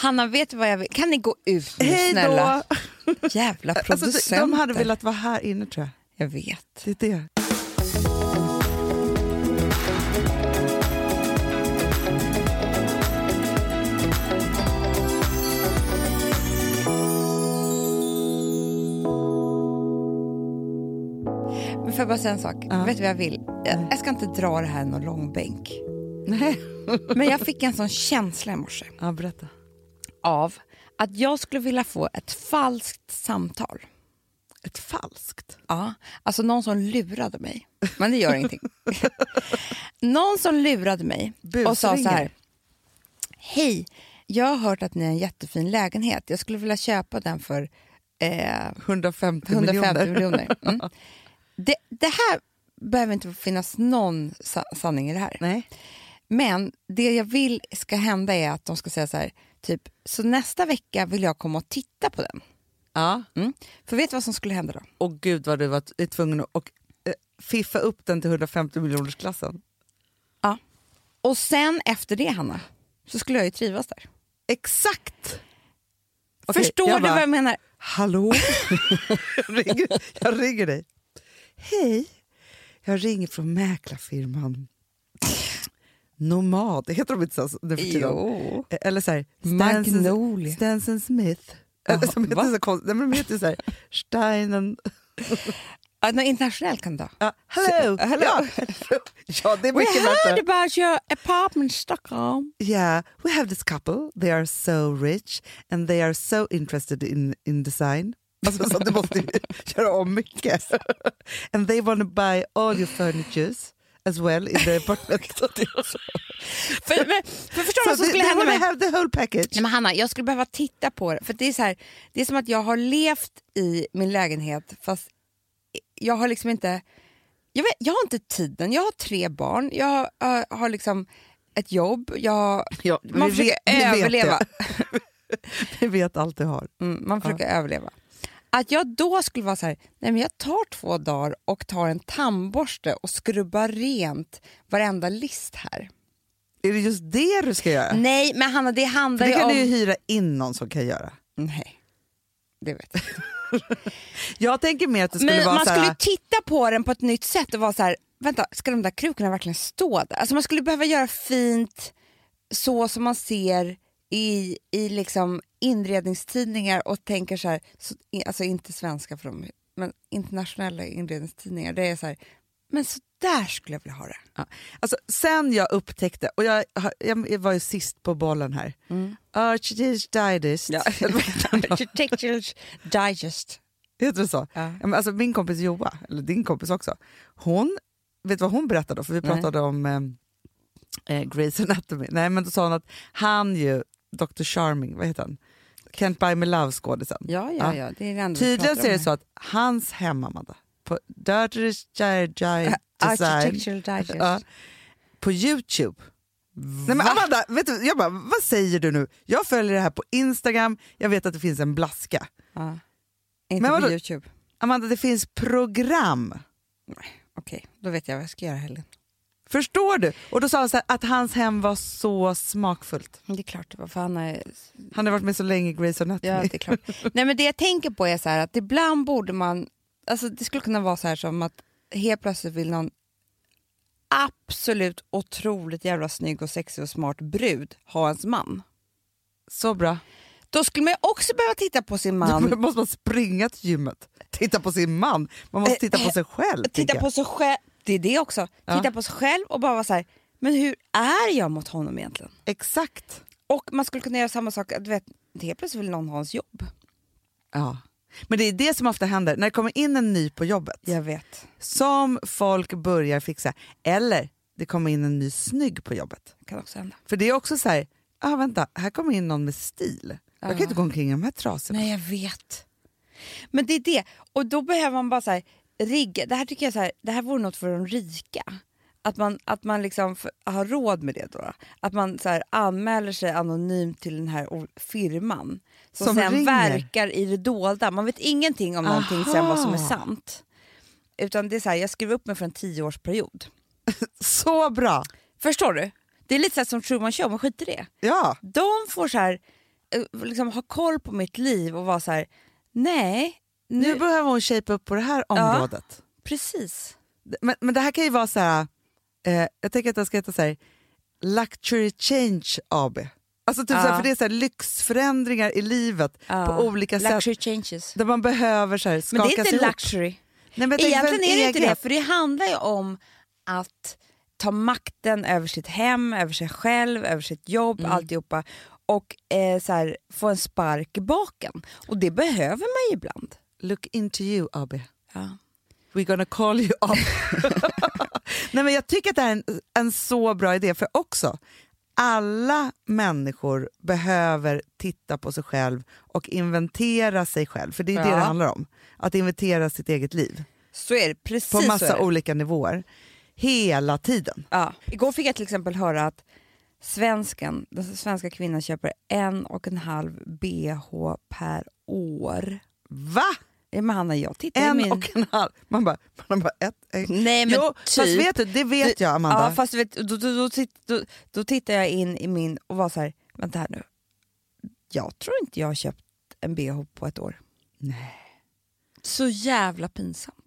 Hanna, vet du vad jag vill? Kan ni gå ut nu Hej snälla? då! Jävla Alltså, producenter. de hade velat vara här inne tror jag. Jag vet. Det är det. Men får jag bara säga en sak? Ja. Vet du vad jag vill? Jag, jag ska inte dra det här i någon lång bänk. Nej. Men jag fick en sån känsla i morse Ja, berätta. Av att jag skulle vilja få ett falskt samtal. Ett falskt? Ja, alltså någon som lurade mig. Men det gör ingenting. någon som lurade mig och sa så Busringer. här. Hej, jag har hört att ni har en jättefin lägenhet. Jag skulle vilja köpa den för eh, 150, 150 miljoner. miljoner. Mm. Det, det här behöver inte finnas någon sa sanning i det här. Nej. Men det jag vill ska hända är att de ska säga så här, typ, så nästa vecka vill jag komma och titta på den. Ja. Mm. För vet du vad som skulle hända då? Och gud vad du var tvungen att och, eh, fiffa upp den till 150 miljoners klassen. Ja. Och sen efter det, Hanna, så skulle jag ju trivas där. Exakt! Okej, Förstår jag du bara, vad jag menar? Hallå? jag, ringer, jag ringer dig. Hej, jag ringer från mäklarfirman Nomad. Heter de inte så nu för tiden? Jo. Eller så här, Magnolia. Stanson Smith. Jaha, Eller som heter va? så konstigt. Nej, men de heter så här, Steinen... Ja, något internationellt kan det vara. Ja, hello! Så- hello. Ja, ja, det är We mycket heard värt det. about your apartment in Stockholm. Yeah, we have this couple. They are so rich and they are so interested in, in design. Alltså, så du måste ju göra om mycket. And they want to buy all your furnitures as well in the apartment. För, men, för förstår du vad som skulle hända med have the whole package. Nej, men Hanna, jag skulle behöva titta på det. För det är, så här, det är som att jag har levt i min lägenhet fast jag har liksom inte... Jag, vet, jag har inte tiden. Jag har tre barn, jag har, äh, har liksom ett jobb, jag, Ja, man försöker vet- överleva. Vi vet allt du har. Mm, man försöker överleva. Att jag då skulle vara så här, nej men jag tar två dagar och tar en tandborste och skrubbar rent varenda list här. Är det just det du ska göra? Nej, men Hanna, det För handlar det ju kan om... du ju hyra in någon som kan göra. Nej, det vet jag Jag tänker mer att det skulle Men vara man så skulle titta på den på ett nytt sätt och vara så här, vänta, ska de där krukorna verkligen stå där? Alltså man skulle behöva göra fint så som man ser i, i liksom inredningstidningar och tänker så här, så, alltså inte svenska för dem, men internationella inredningstidningar, det är så här, men så där skulle jag vilja ha det. Ja. Alltså, sen jag upptäckte, och jag, jag var ju sist på bollen här, Archdish Digest, Architectural Digest. heter det så? Ja. Ja, Alltså, min kompis Joa, eller din kompis också, hon, vet du vad hon berättade? För vi Nej. pratade om eh, eh, Grey's Anatomy. Nej men då sa hon att han ju, Dr Charming, vad heter han? Can't buy me love skådisen. Ja, ja, ja, det är Tydligen så är det så att hans hem, Amanda, på Dirty Design, Architectural Digest. Ja. på Youtube. Nej, men Amanda, vet du, jag bara, vad säger du nu? Jag följer det här på Instagram, jag vet att det finns en blaska. Ja. Inte Men på? Youtube. Amanda, det finns program. Okej, då vet jag vad jag ska göra helgen. Förstår du? Och då sa han så här, att hans hem var så smakfullt. Det är klart det var, för han är Han har varit med så länge i Grey's Anatomy. Ja, det är klart. Nej, men det jag tänker på är så här att ibland borde man... Alltså det skulle kunna vara så här som att helt plötsligt vill någon absolut otroligt jävla snygg och sexig och smart brud ha ens man. Så bra. Då skulle man också behöva titta på sin Då man. måste man springa till gymmet, titta på sin man, man måste titta på sig själv. Titta på sig själv. Det är det också. Ja. Titta på sig själv och bara vara så här, men hur är jag mot honom egentligen? Exakt. Och man skulle kunna göra samma sak, du vet, helt plötsligt vill någon ha ens jobb. Ja. Men det är det som ofta händer när det kommer in en ny på jobbet. Jag vet. som folk börjar fixa. Eller det kommer in en ny snygg på jobbet. Det kan också hända. För det är också så här, ah, vänta, här kommer in någon med stil. Jag kan inte gå omkring i de här trasorna. Nej, jag vet. Men det är det. Och då behöver man bara så här, rigga. Det här tycker jag så här, det här vore något för de rika. Att man, att man liksom har råd med det då. Att man så här, anmäler sig anonymt till den här firman. Som, Som sen ringer. verkar i det dolda. Man vet ingenting om någonting sen vad som är sant. Utan det är så här, jag skriver upp mig för en tioårsperiod. Så bra! Förstår du? Det är lite så som Truman Show, men skit i det. Ja, De får så här, eh, liksom, ha koll på mitt liv och vara så här, nej, Nu nu, behöver hon shape upp på det här området. precis. Men, men det här kan ju vara så här, eh, jag tänker att det ska heta så här, Luxury Change AB. Alltså typ så här, Ja. för det är så lyxförändringar i livet Ja. på olika sätt. Luxury changes. Där man behöver så här, Men skakas det är inte ihop. luxury. Nej, men Egentligen är det inte det, för det handlar ju om att ta makten över sitt hem, över sig själv, över sitt jobb, Mm. alltihopa. Och eh, så här, få en spark i baken. Och det behöver man ju ibland. Look into you AB. Ja. We're gonna call you up. Nej, men jag tycker att det här är en, en så bra idé, för också alla människor behöver titta på sig själv och inventera sig själv, för det är det Ja. det handlar om. Att inventera sitt eget liv Så är det, precis på massa det. olika nivåer. Hela tiden. Ja. Igår fick jag till exempel höra att svensken, den svenska kvinnan köper en och en halv bh per år. Va? Men Hanna, jag tittar i En min... och en halv? Man bara, man bara ett, ett. Nej men jo, typ. fast vet du, det vet jag Amanda. Ja, fast du vet, då, då, då, då, då tittar jag in i min och var så här, vänta här nu. Jag tror inte jag har köpt en bh på ett år. Nej. Så jävla pinsamt.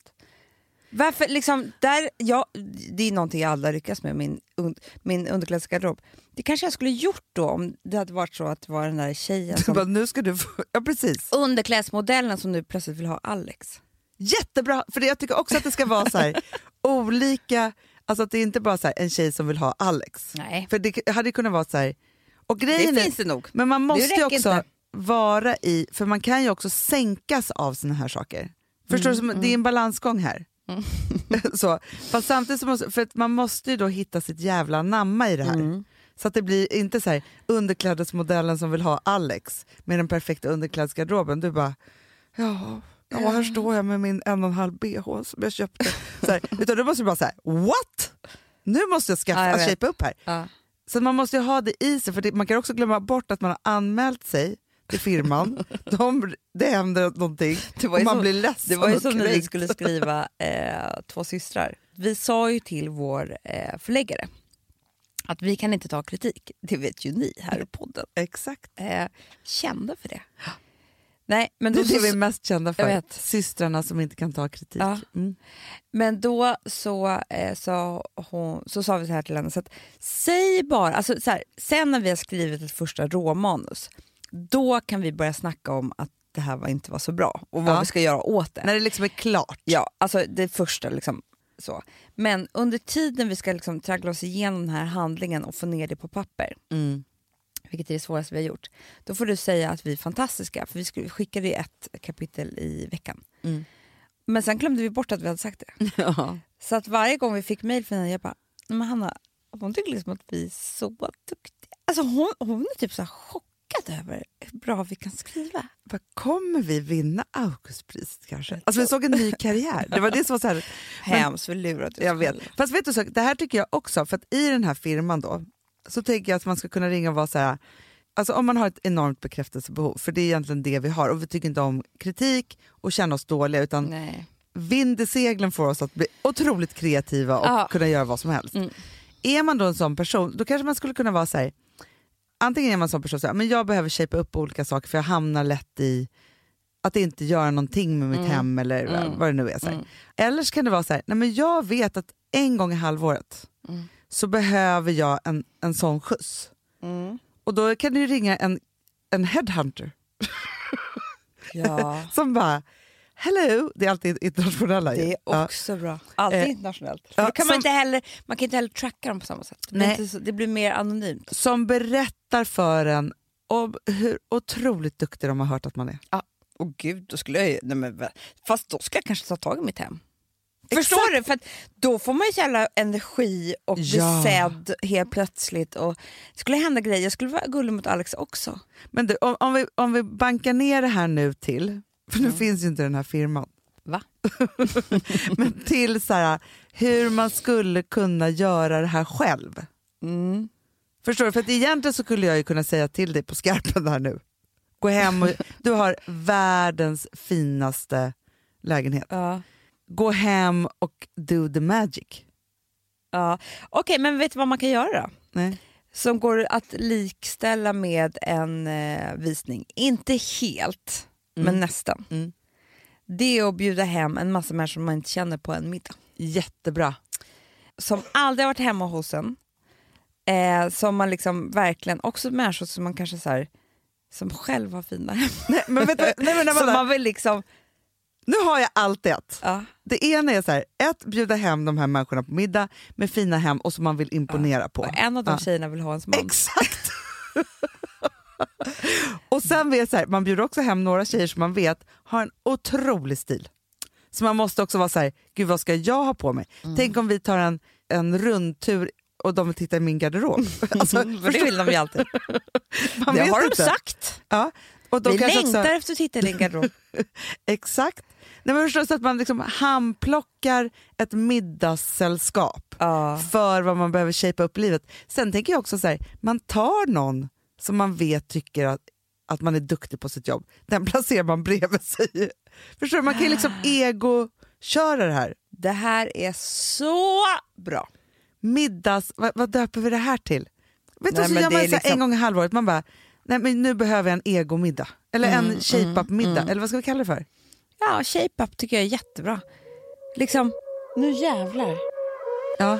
Varför liksom, där, ja, det är någonting jag aldrig lyckas med, min, un, min underklädesgarderob. Det kanske jag skulle gjort då om det hade varit så att det var den där tjejen Du som, bara, nu ska du få, ja precis. underklädesmodellen som nu plötsligt vill ha Alex. Jättebra, för det- jag tycker också att det ska vara så här olika, alltså att det är inte bara så här, en tjej som vill ha Alex. Nej, För det hade kunnat vara så här, och det grejen är, finns det nog. men man måste ju också inte. vara i, för man kan ju också sänkas av såna här saker. Förstår du? Mm, Som, Det är en balansgång här. så, fast samtidigt så måste, för man måste ju då hitta sitt jävla namma i det här. Mm. Så att det blir inte så här underklädesmodellen som vill ha Alex med den perfekta underklädesgarderoben. Du bara, ja, ja här står jag med min en och en halv bh som jag köpte. Så här, utan du måste bara säga what? Nu måste jag skaffa, Ja, jag shapea upp här. Ja. Så man måste ju ha det i sig, för det, man kan också glömma bort att man har anmält sig till firman, De, det händer någonting Det var och man så- blir ledsen Det var ju som när vi skulle skriva eh, Två systrar. Vi sa ju till vår eh, förläggare att vi kan inte ta kritik. Det vet ju ni här i podden. Exakt. Eh, kände för det. Nej, men Det då, är det vi är mest kända för. Systrarna som inte kan ta kritik. Ja. Mm. men då så, eh, sa hon, så sa vi så här till henne, så att, säg bara, alltså, så här, sen när vi har skrivit ett första råmanus, då kan vi börja snacka om att det här var inte var så bra och vad Ja. vi ska göra åt det. När det liksom är klart. Ja, alltså det första liksom så. Men under tiden vi ska liksom traggla oss igenom den här handlingen och få ner det på papper, Mm. vilket är det svåraste vi har gjort, då får du säga att vi är fantastiska, för vi skickade ju ett kapitel i veckan. Mm. Men sen glömde vi bort att vi hade sagt det. Ja. Så att varje gång vi fick mejl från henne, jag bara, "Nej, men Hanna, hon tycker liksom att vi är så duktiga. Alltså hon, hon är typ så här chockad över hur bra vi kan skriva. Vad kommer vi vinna Augustpriset kanske? Alltså vi såg en ny karriär. Det var det som var så här, Hemskt för lurat. jag vet. Fast vet du, så, det här tycker jag också, för att i den här firman då, så tänker jag att man ska kunna ringa och vara så här, alltså om man har ett enormt bekräftelsebehov, för det är egentligen det vi har, och vi tycker inte om kritik och känna oss dåliga, utan Nej. vind i seglen får oss att bli otroligt kreativa och Ja. kunna göra vad som helst. Mm. Är man då en sån person, då kanske man skulle kunna vara så här, antingen är man sån person så men jag behöver shapea upp olika saker för jag hamnar lätt i att inte göra någonting med mitt Mm. hem eller Mm. vad det nu är. Så. Mm. Eller så kan det vara så här, nej men jag vet att en gång i halvåret Mm. så behöver jag en, en sån skjuts. Mm. Och då kan du ringa en, en headhunter Ja. som bara, hello, det är alltid internationella. Det är Ja. också bra. Alltid Eh, internationellt. Ja, kan man, som- inte heller, man kan inte heller tracka dem på samma sätt. Nej. så, det blir mer anonymt. Som berättar för en om hur otroligt duktig de har hört att man är. Åh gud, då skulle jag ju... Nej men, fast då ska jag kanske ta tag i mitt hem. Exakt. Förstår du? För då får man ju jävla energi och bli Ja. sedd helt plötsligt. Och det skulle hända grejer. Jag skulle vara gullig mot Alex också. Men du, om, om, vi, om vi bankar ner det här nu till, för nu finns ju inte den här firman, Va? men till så här, hur man skulle kunna göra det här själv. Mm. Förstår du? För att egentligen så skulle jag ju kunna säga till dig på skarpen här nu. Gå hem och, du har världens finaste lägenhet. Ja. Gå hem och do the magic. ja. Okej, men vet du vad man kan göra då? Nej. som går att likställa med en eh, visning. Inte helt, men nästan. Mm. Det är att bjuda hem en massa människor man inte känner på en middag. Jättebra. Som aldrig har varit hemma hos en. Eh, som man liksom verkligen, också människor som man kanske så här, som själv har fina hem. Nej, men du, nej, men, man vill liksom, Nu har jag allt ett. ja. Det ena är så här, ett, bjuda hem de här människorna på middag med fina hem och som man vill imponera på. Och en av de Ja. tjejerna vill ha ens man. Exakt! och sen vet så här, man bjuder också hem några tjejer som man vet har en otrolig stil. Så man måste också vara så här, gud vad ska jag ha på mig? Mm. Tänk om vi tar en, en rundtur och de vill titta i min garderob. Alltså, För det vill de ju alltid. man det vet har de inte. sagt. Ja. Och de Vi längtar också, efter att titta i din garderob. Exakt. Nej, men förstås att man liksom handplockar ett middagssällskap ja. för vad man behöver shapea upp livet. Sen tänker jag också så här, man tar någon som man vet tycker att, att man är duktig på sitt jobb, den placerar man bredvid sig. Förstår du? Man kan ju liksom ego-köra det här. Det här är så bra. Middags... Vad, vad döper vi det här till? Vet du, Nej, så men gör man så liksom- en gång i halvåret, man bara, nej men nu behöver jag en egomiddag. Eller Mm, en shape-up-middag, eller vad ska vi kalla det för? Ja, shape-up tycker jag är jättebra. Liksom, nu jävlar. Ja.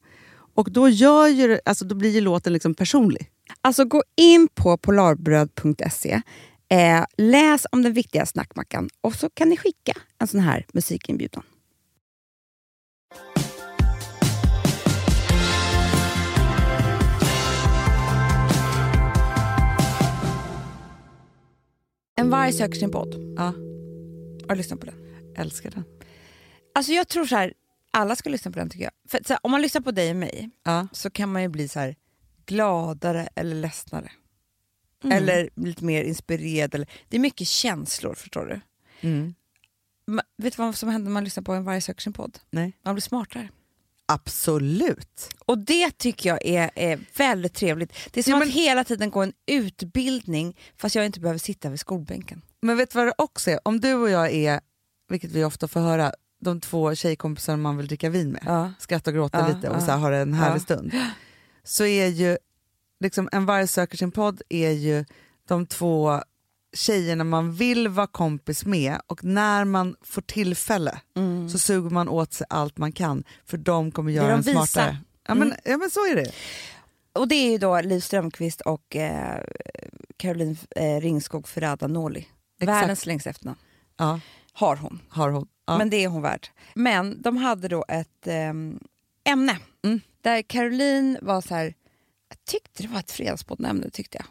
Och då, gör ju, alltså, då blir ju låten liksom personlig. Alltså gå in på polarbröd.se, eh, läs om den viktiga snackmackan och så kan ni skicka en sån här musikinbjudan. En varg söker sin podd. Ja, Har du lyssnat på den? älskar den. Alltså jag tror så här, alla ska lyssna på den tycker jag. För här, om man lyssnar på dig och mig Ja. så kan man ju bli så här gladare eller ledsnare. Mm. Eller lite mer inspirerad. Det är mycket känslor, förstår du. Mm. Ma, vet du vad som händer när man lyssnar på en varje söker sin podd? Nej. Man blir smartare. Absolut. Och det tycker jag är, är väldigt trevligt. Det är som Ja, men- att hela tiden gå en utbildning fast jag inte behöver sitta vid skolbänken. Men vet du vad det också är? Om du och jag är, vilket vi ofta får höra, de två tjejkompisar man vill dricka vin med, Ja. skratta och gråta Ja, lite och ja. så här, ha en härlig stund. Så är ju, liksom, En varg söker sin podd är ju de två tjejerna man vill vara kompis med och när man får tillfälle Mm. så suger man åt sig allt man kan för de kommer göra de en smartare. Ja men, ja men så är det. Och det är ju då Liv Strömquist och eh, Caroline eh, Ringskog Ferrada. Exakt. Världens längsta efternamn Ja, har hon. har hon. Ja. Men det är hon värd. Men de hade då ett ehm, ämne Mm. där Caroline var så här, jag tyckte det var ett fredagspoddämne tyckte jag.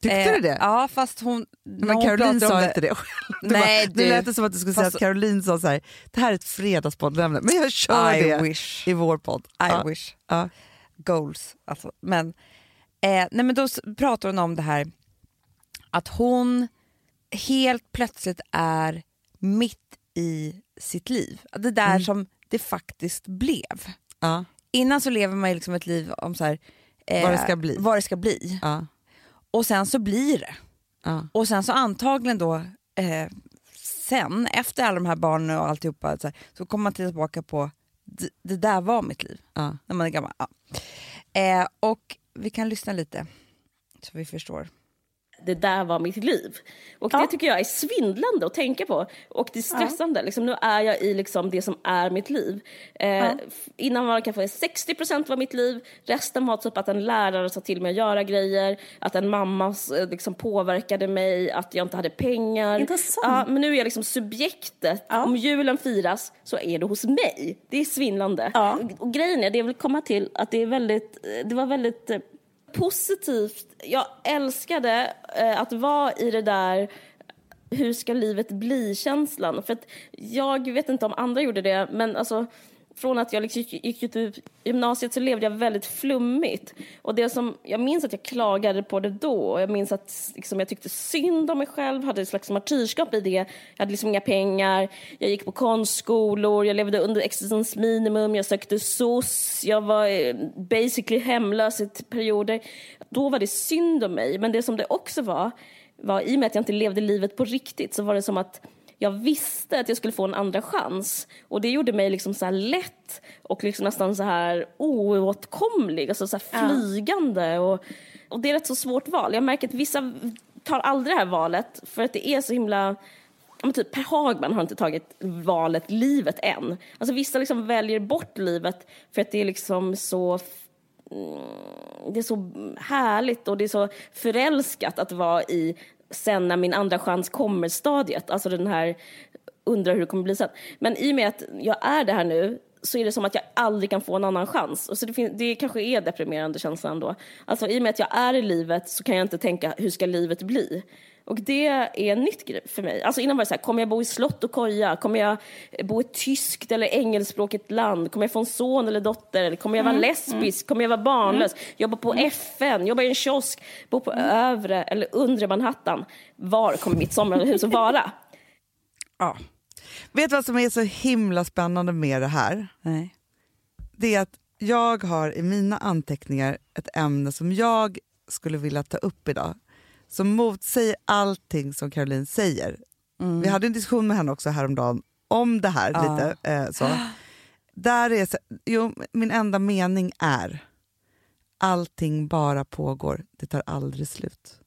Tyckte Eh, du det? Ja fast hon... men Caroline sa inte det själv. Det Nej, var, du. Nu lät det som att du skulle säga att Caroline sa så här, det här är ett fredagspoddämne, men jag kör I det wish. i vår podd. I ja. wish. Ja. Goals. Alltså. Men, eh, nej, men då pratar hon om det här att hon helt plötsligt är mitt i sitt liv. Det där Mm. som det faktiskt blev. Ja. Innan så lever man liksom ett liv om så här, eh, Vad det ska bli. vad det ska bli. Ja. Och sen så blir det. Ja. Och sen så antagligen då eh, sen, efter alla de här barnen och alltihopa, så, här, så kommer man tillbaka på det, där var mitt liv när man är gammal. Eh, och vi kan lyssna lite så vi förstår. Det där var mitt liv. Och det tycker jag är svindlande att tänka på. Och det är stressande. Liksom, nu är jag i liksom det som är mitt liv. Eh, f- Innan var det kanske 60% var mitt liv. Resten var typ att en lärare sa till mig att göra grejer. Att en mamma eh, liksom, påverkade mig. Att jag inte hade pengar. Intressant. Ja, men nu är jag liksom subjektet. Ja. Om julen firas så är det hos mig. Det är svindlande. Ja. Och, och grejen är, det jag vill komma till, att det är väldigt, eh, det var väldigt eh, positivt. Jag älskade eh, att vara i det där hur ska livet bli-känslan. För att jag vet inte om andra gjorde det, men alltså från att jag liksom gick, ut ur gymnasiet så levde jag väldigt flummigt. Och det som, jag minns att jag klagade på det då. Och jag minns att liksom, jag tyckte synd om mig själv, hade ett slags martyrskap i det. Jag hade liksom inga pengar, jag gick på konstskolor, jag levde under existensminimum, jag sökte SOS, jag var eh, basically hemlös i perioder. Då var det synd om mig, men det som det också var, var i och med att jag inte levde livet på riktigt så var det som att jag visste att jag skulle få en andra chans. Och det gjorde mig liksom så här lätt och liksom nästan så här oåtkomlig, alltså så flygande. Och, och det är ett så svårt val. Jag märker att vissa tar aldrig det här valet för att det är så himla men typ Per Hagman har inte tagit valet livet än. Alltså vissa liksom väljer bort livet för att det är liksom så mm, det är så härligt och det är så förälskat att vara i sen när min andra chans kommer stadiet. Alltså den här undrar hur det kommer bli sen. Men i och med att jag är det här nu så är det som att jag aldrig kan få en annan chans. Och så det, det kanske är deprimerande känslan då. Alltså i och med att jag är i livet så kan jag inte tänka hur ska livet bli? Och det är nytt grej för mig. Alltså innan var det så här, kommer jag bo i slott och koja? Kommer jag bo i ett tyskt eller engelskspråkigt land? Kommer jag få en son eller dotter? Kommer jag vara lesbisk? Kommer jag vara barnlös? Jobba på FN? Jobba i en kiosk? Bo på övre eller undre Manhattan? Var kommer mitt sommarhus att vara? Ja. Vet du vad som är så himla spännande med det här? Nej. Det är att jag har i mina anteckningar ett ämne som jag skulle vilja ta upp idag som motsäger allting som Caroline säger. Vi hade en diskussion med henne också häromdagen om det här. Ja. lite eh, så. Där är jo, Min enda mening är allting bara pågår, det tar aldrig slut.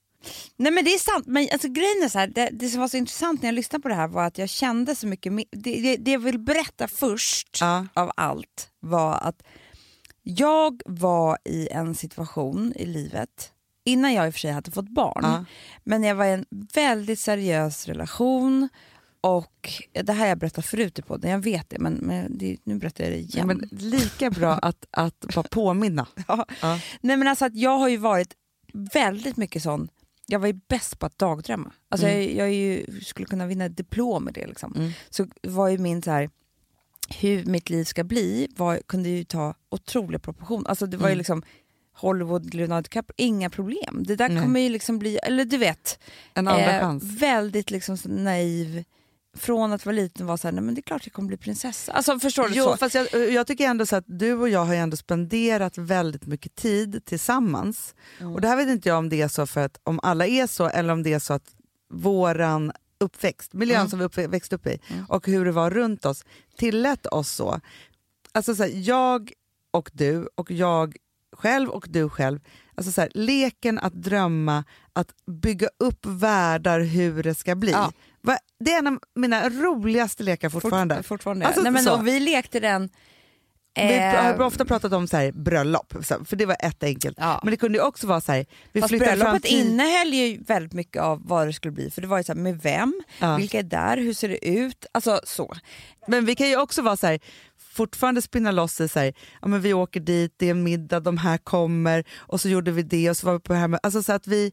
Nej men det är sant, men alltså, grejen är så här, det, det som var så intressant när jag lyssnade på det här var att jag kände så mycket det, det, det jag vill berätta först Ja. av allt var att jag var i en situation i livet, innan jag i och för sig hade fått barn, Ja. men jag var i en väldigt seriös relation och det här har jag berättat förut i podden, jag vet det men, men det, nu berättar jag det igen. men lika bra att, att bara påminna. Ja. Ja. Nej men alltså att jag har ju varit väldigt mycket sån, jag var ju bäst på att dagdrömma. Alltså Mm. jag, jag är ju, skulle kunna vinna ett diplom med det. Liksom. Mm. Så var ju min så här, hur mitt liv ska bli var, kunde ju ta otroliga proportioner. Alltså det var ju Mm. liksom Hollywood, Leonardo DiCaprio, inga problem. Det där Nej. kommer ju liksom bli, eller du vet, En andra eh, chans. väldigt liksom naiv. Från att vara liten var så här, nej men det är klart jag kommer bli prinsessa. Alltså förstår du? Jo, så? fast jag, jag tycker ändå så att du och jag har ändå spenderat väldigt mycket tid tillsammans. Mm. Och det här vet inte jag om det är så för att om alla är så eller om det är så att våran uppväxt, miljön Mm. som vi växte upp i Mm. och hur det var runt oss tillät oss så. Alltså så här, jag och du och jag själv och du själv. Alltså så här, leken att drömma, att bygga upp världar hur det ska bli. Ja. Va- Det är en av mina roligaste lekar fortfarande. Fort, fortfarande. Alltså, nej, men, så. vi lekte den... Vi eh, har ofta pratat om så här, bröllop, för det var ett enkelt. Ja. Men det kunde ju också vara så här, vi Fast fram bröllopet tid. innehöll ju väldigt mycket av vad det skulle bli. För det var ju så här, med vem, Ja. vilka är där, hur ser det ut? Alltså så. Men vi kan ju också vara så här, fortfarande spinna loss i så här, ja, men vi åker dit, det är en middag, de här kommer och så gjorde vi det och så var vi på det här med, alltså så att vi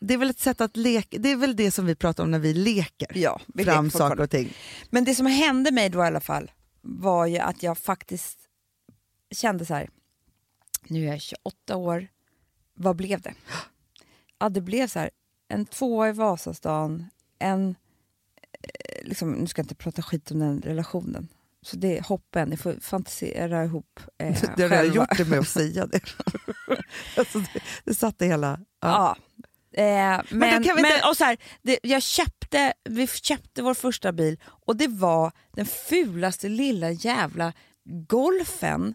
det är väl ett sätt att leka, det är väl det som vi pratar om när vi leker Ja, vi fram leker saker och ting. Men det som hände mig då i alla fall var ju att jag faktiskt kände så här, nu är jag 28 år, vad blev det? Ja, det blev så här, en tvåa i Vasastan, en, eh, liksom, nu ska jag inte prata skit om den relationen, så det är hoppen, ni får fantisera ihop eh, Du har redan gjort det med att säga det. alltså det, det satte hela... Ja. Ja. Eh, men, men, inte- och så här, det, jag köpte, vi köpte vår första bil och det var den fulaste lilla jävla golfen.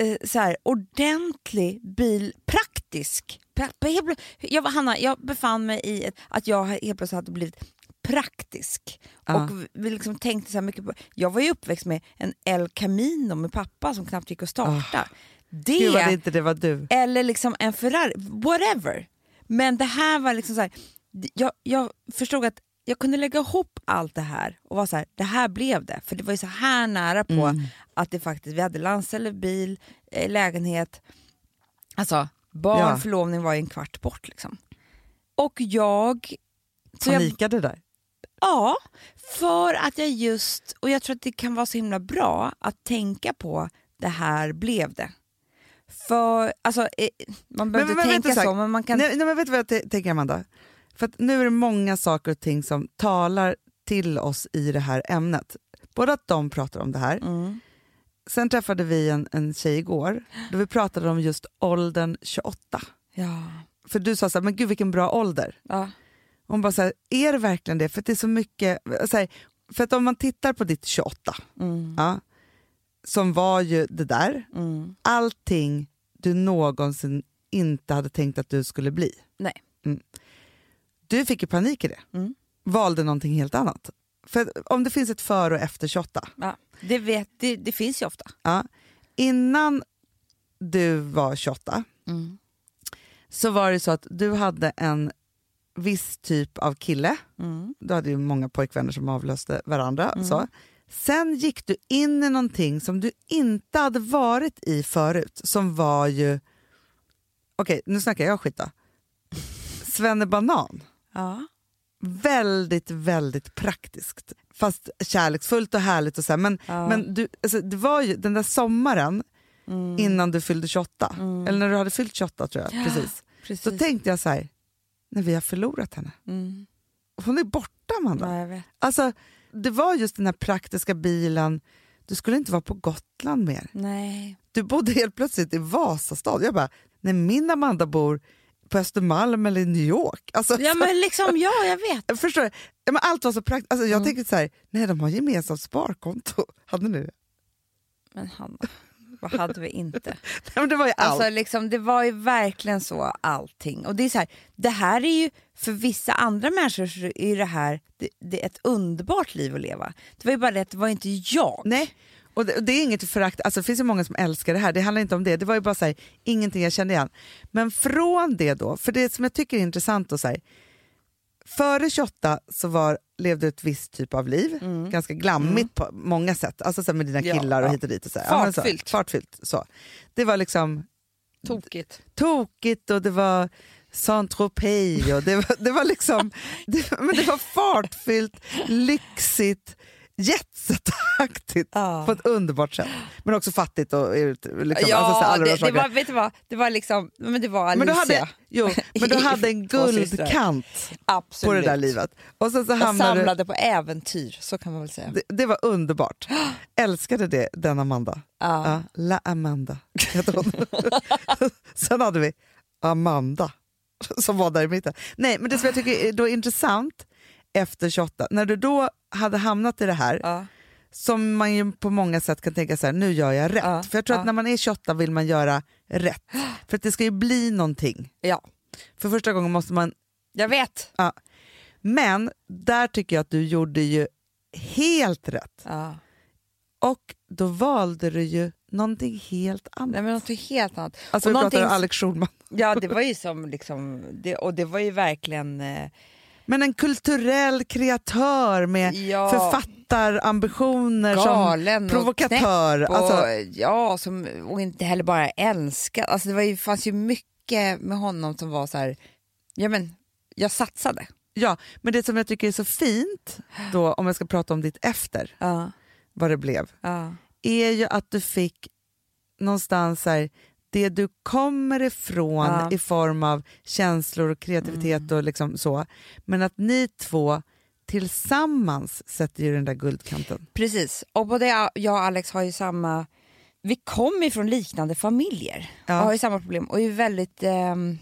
Eh, så här, ordentlig bil, praktisk. Pra, jag, Hanna, jag befann mig i ett, att jag helt plötsligt hade blivit praktisk. Ja. Och vi- liksom tänkte så mycket på, jag var ju uppväxt med en El Camino med pappa som knappt gick att starta. Det, Gud vad det inte det var du. eller liksom en Ferrari, whatever. Men det här var liksom så här, jag, jag förstod att jag kunde lägga ihop allt det här och vara så här, det här blev det. För det var ju så här nära på Mm. att det faktiskt, vi hade landställe, bil, eh, lägenhet. Alltså barn, Ja. förlovning var ju en kvart bort liksom. Och jag... Så jag Panikade där. Ja, för att jag just, och jag tror att det kan vara så himla bra att tänka på det här blev det. För, alltså, eh, man behöver inte tänka så, men man kan... Nej, nej, men vet du vad jag tänker Amanda? För nu är det många saker och ting som talar till oss i det här ämnet. Både att de pratar om det här, Mm. sen träffade vi en, en tjej igår då vi pratade om just åldern 28. Ja. För du sa så här, men gud vilken bra ålder. Ja. Hon bara så här, är det verkligen det? För det är så mycket, så här, för att om man tittar på ditt 28, Mm. ja, som var ju det där, Mm. allting du någonsin inte hade tänkt att du skulle bli. Nej. Du fick ju panik i det. Mm. Valde någonting helt annat. För om det finns ett före och efter 28, Ja. Det, vet, det, det finns ju ofta. ja, innan du var 28 Mm. så var det så att du hade en viss typ av kille, Mm. du hade ju många pojkvänner som avlöste varandra, Mm. så, Sen gick du in i någonting som du inte hade varit i förut, som var ju... Okej, nu snackar jag skit då. Svennebanan. Ja. Väldigt, väldigt praktiskt. Fast kärleksfullt och härligt. och så här. Men, Ja. men du, alltså, det var ju den där sommaren Mm. innan du fyllde 28, eller när du hade fyllt 28 tror jag. Precis. Precis. Så tänkte jag så här, när vi har förlorat henne. mm. Hon är borta Amanda. ja. Alltså, det var just den här praktiska bilen, du skulle inte vara på Gotland mer. Nej. Du bodde helt plötsligt i Vasastan. Jag bara, när min Amanda bor på Östermalm eller i New York. Alltså, Ja men liksom, ja jag vet. förstår du? ja, men Allt var så praktiskt. Alltså, jag Mm. tänkte så här, nej de har gemensamt sparkonto. Hade ni det? Men Hanna, vad hade vi inte? Nej, det var ju allt. Alltså, liksom, det var ju verkligen så allting. Och det är så här, det här är ju för vissa andra människor så är det här det, det är ett underbart liv att leva. Det var ju bara det att det var inte jag. Nej, och det, och det är inget förakt, alltså, det finns ju många som älskar det här, det handlar inte om det, det var ju bara så här, ingenting jag kände igen. Men från det då, för det som jag tycker är intressant då, så här, före 28 så var, levde du ett visst typ av liv, ganska glammigt på många sätt, alltså så med dina Ja, killar och ja. hit och dit. Och så här. Ja, så, Fartfyllt. fartfyllt. Så. Det var liksom Tokigt. tokigt och det var Saint-Tropez och det var, det var liksom, det, men det var fartfyllt, lyxigt, jetset-aktigt Ja. på ett underbart sätt. Men också fattigt och liksom, alltså, Ja, här, alla de det, det var, vet du vad? Det var liksom, men det var Alicia. men, du hade, jo, men du hade en guldkant på det där livet. Och sen så Jag hamnade du, samlade på äventyr, så kan man väl säga. det, det var underbart. Älskade det, den Amanda. Ja. Ja, La Amanda hette hon. Sen hade vi Amanda som var där i mitten. Nej, men det som jag tycker är då intressant efter 28, när du då hade hamnat i det här, Ja. som man ju på många sätt kan tänka så här, nu gör jag rätt. Ja, För jag tror att när man är 28 vill man göra rätt. För att det ska ju bli någonting. ja, För första gången måste man... jag vet. Ja. Men där tycker jag att du gjorde ju helt rätt. Ja. Och då valde du ju någonting helt annat. Nej, men något helt annat. Alltså Och vi pratar någonting- om Alex Schulman. Ja, det var ju som liksom, det, och det var ju verkligen... Eh, Men en kulturell kreatör med Ja. författarambitioner som galen och provokatör. knäpp och, Alltså, ja, som, och inte heller bara älskad. Alltså det var ju, fanns ju mycket med honom som var så här, ja men jag satsade. ja, men det som jag tycker är så fint, då, om jag ska prata om ditt efter, Ja, vad det blev, ja, är ju att du fick någonstans så här, det du kommer ifrån Ja. i form av känslor och kreativitet och liksom så, men att ni två tillsammans sätter ju den där guldkanten. precis. Och både jag och Alex har ju samma, vi kommer ju från liknande familjer Ja. och har ju samma problem och är väldigt ehm,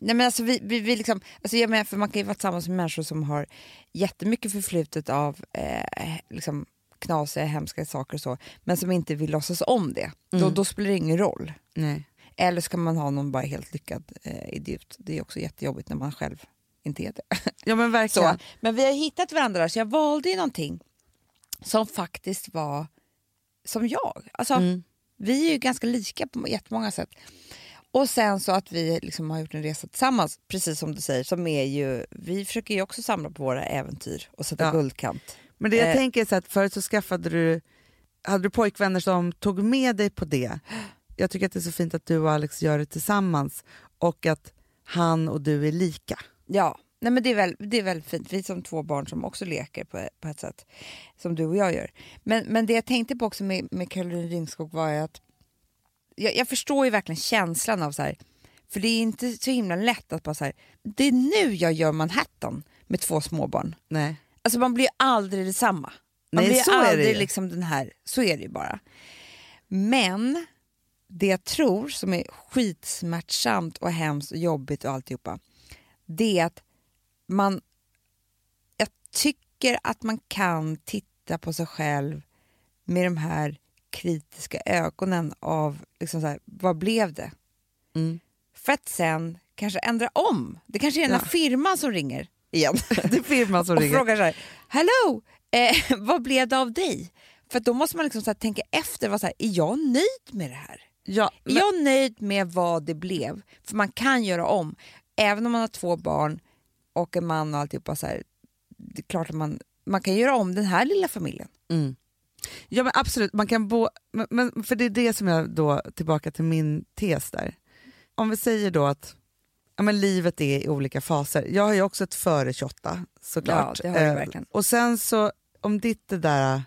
Nej men alltså vi, vi, vi liksom, alltså jag menar, för man kan ju vara tillsammans med människor som har jättemycket förflutet av eh, liksom knasiga, hemska saker och så, men som inte vill låtsas om det. Då, Mm. då spelar det ingen roll. Nej. Eller så kan man ha någon bara helt lyckad eh, idiot. Det är också jättejobbigt när man själv inte är det. Ja men verkligen. Så, men vi har hittat varandra där, så jag valde ju någonting som faktiskt var som jag. Alltså, Mm. Vi är ju ganska lika på jättemånga sätt. Och sen så att vi liksom har gjort en resa tillsammans, precis som du säger, som är ju, vi försöker ju också samla på våra äventyr och sätta Ja. guldkant. Men det jag Eh. tänker är så att förut så skaffade du, hade du pojkvänner som tog med dig på det. Jag tycker att det är så fint att du och Alex gör det tillsammans och att han och du är lika. Ja, nej men det är, väl, det är väldigt fint. Vi är som två barn som också leker på, på ett sätt som du och jag gör. Men, men det jag tänkte på också med, med Caroline Ringskog var att jag, jag förstår ju verkligen känslan av så här, för det är inte så himla lätt att bara så här, det är nu jag gör Manhattan med två småbarn. Nej. Alltså man blir aldrig detsamma. Man Nej, blir så är det aldrig liksom den här, så är det ju bara. Men det jag tror som är skitsmärtsamt och hemskt och jobbigt och alltihopa, det är att man, jag tycker att man kan titta på sig själv med de här kritiska ögonen av liksom så här, vad blev det? Mm. För att sen kanske ändra om. Det kanske är den här Ja. firman som ringer igen Det är firman som och ringer. frågar så här, Hello, eh, vad blev det av dig? För då måste man liksom så tänka efter, vad så här, är jag nöjd med det här? Ja, Är men, jag nöjd med vad det blev? För man kan göra om. Även om man har två barn och en man och alltihopa så här, det är klart att man, man kan göra om den här lilla familjen. Ja men absolut, man kan bo, men, men, för det är det som jag då, tillbaka till min tes där. Om vi säger då att ja, men livet är i olika faser. Jag har ju också ett före 28 såklart. Ja, det har du Eh, verkligen. Och sen så, om ditt det där